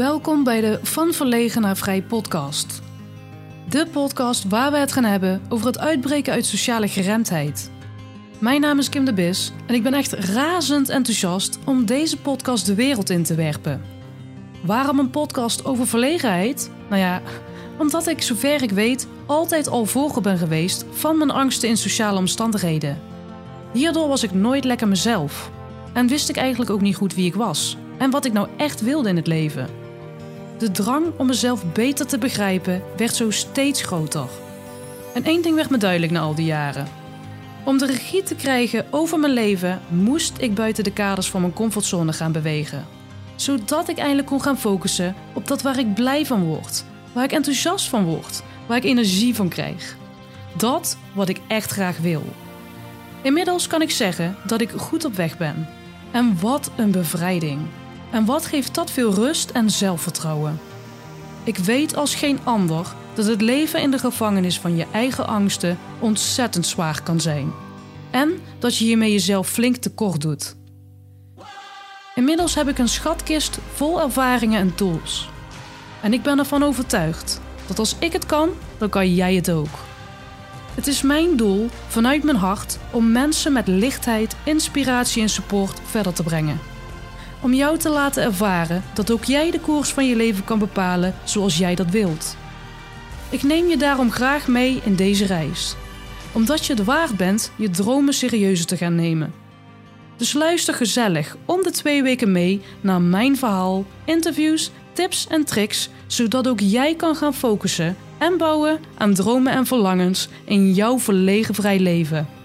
Welkom bij de Van Verlegen naar Vrij podcast. De podcast waar we het gaan hebben over het uitbreken uit sociale geremdheid. Mijn naam is Kim de Bis en ik ben echt razend enthousiast om deze podcast de wereld in te werpen. Waarom een podcast over verlegenheid? Nou ja, omdat ik zover ik weet altijd al volger ben geweest van mijn angsten in sociale omstandigheden. Hierdoor was ik nooit lekker mezelf en wist ik eigenlijk ook niet goed wie ik was en wat ik nou echt wilde in het leven. De drang om mezelf beter te begrijpen werd zo steeds groter. En één ding werd me duidelijk na al die jaren. Om de regie te krijgen over mijn leven moest ik buiten de kaders van mijn comfortzone gaan bewegen. Zodat ik eindelijk kon gaan focussen op dat waar ik blij van word, waar ik enthousiast van word, waar ik energie van krijg. Dat wat ik echt graag wil. Inmiddels kan ik zeggen dat ik goed op weg ben. En wat een bevrijding. En wat geeft dat veel rust en zelfvertrouwen? Ik weet als geen ander dat het leven in de gevangenis van je eigen angsten ontzettend zwaar kan zijn. En dat je hiermee jezelf flink tekort doet. Inmiddels heb ik een schatkist vol ervaringen en tools. En ik ben ervan overtuigd dat als ik het kan, dan kan jij het ook. Het is mijn doel vanuit mijn hart om mensen met lichtheid, inspiratie en support verder te brengen om jou te laten ervaren dat ook jij de koers van je leven kan bepalen zoals jij dat wilt. Ik neem je daarom graag mee in deze reis, omdat je het waard bent je dromen serieuzer te gaan nemen. Dus luister gezellig om de twee weken mee naar mijn verhaal, interviews, tips en tricks, zodat ook jij kan gaan focussen en bouwen aan dromen en verlangens in jouw verlegen vrij leven.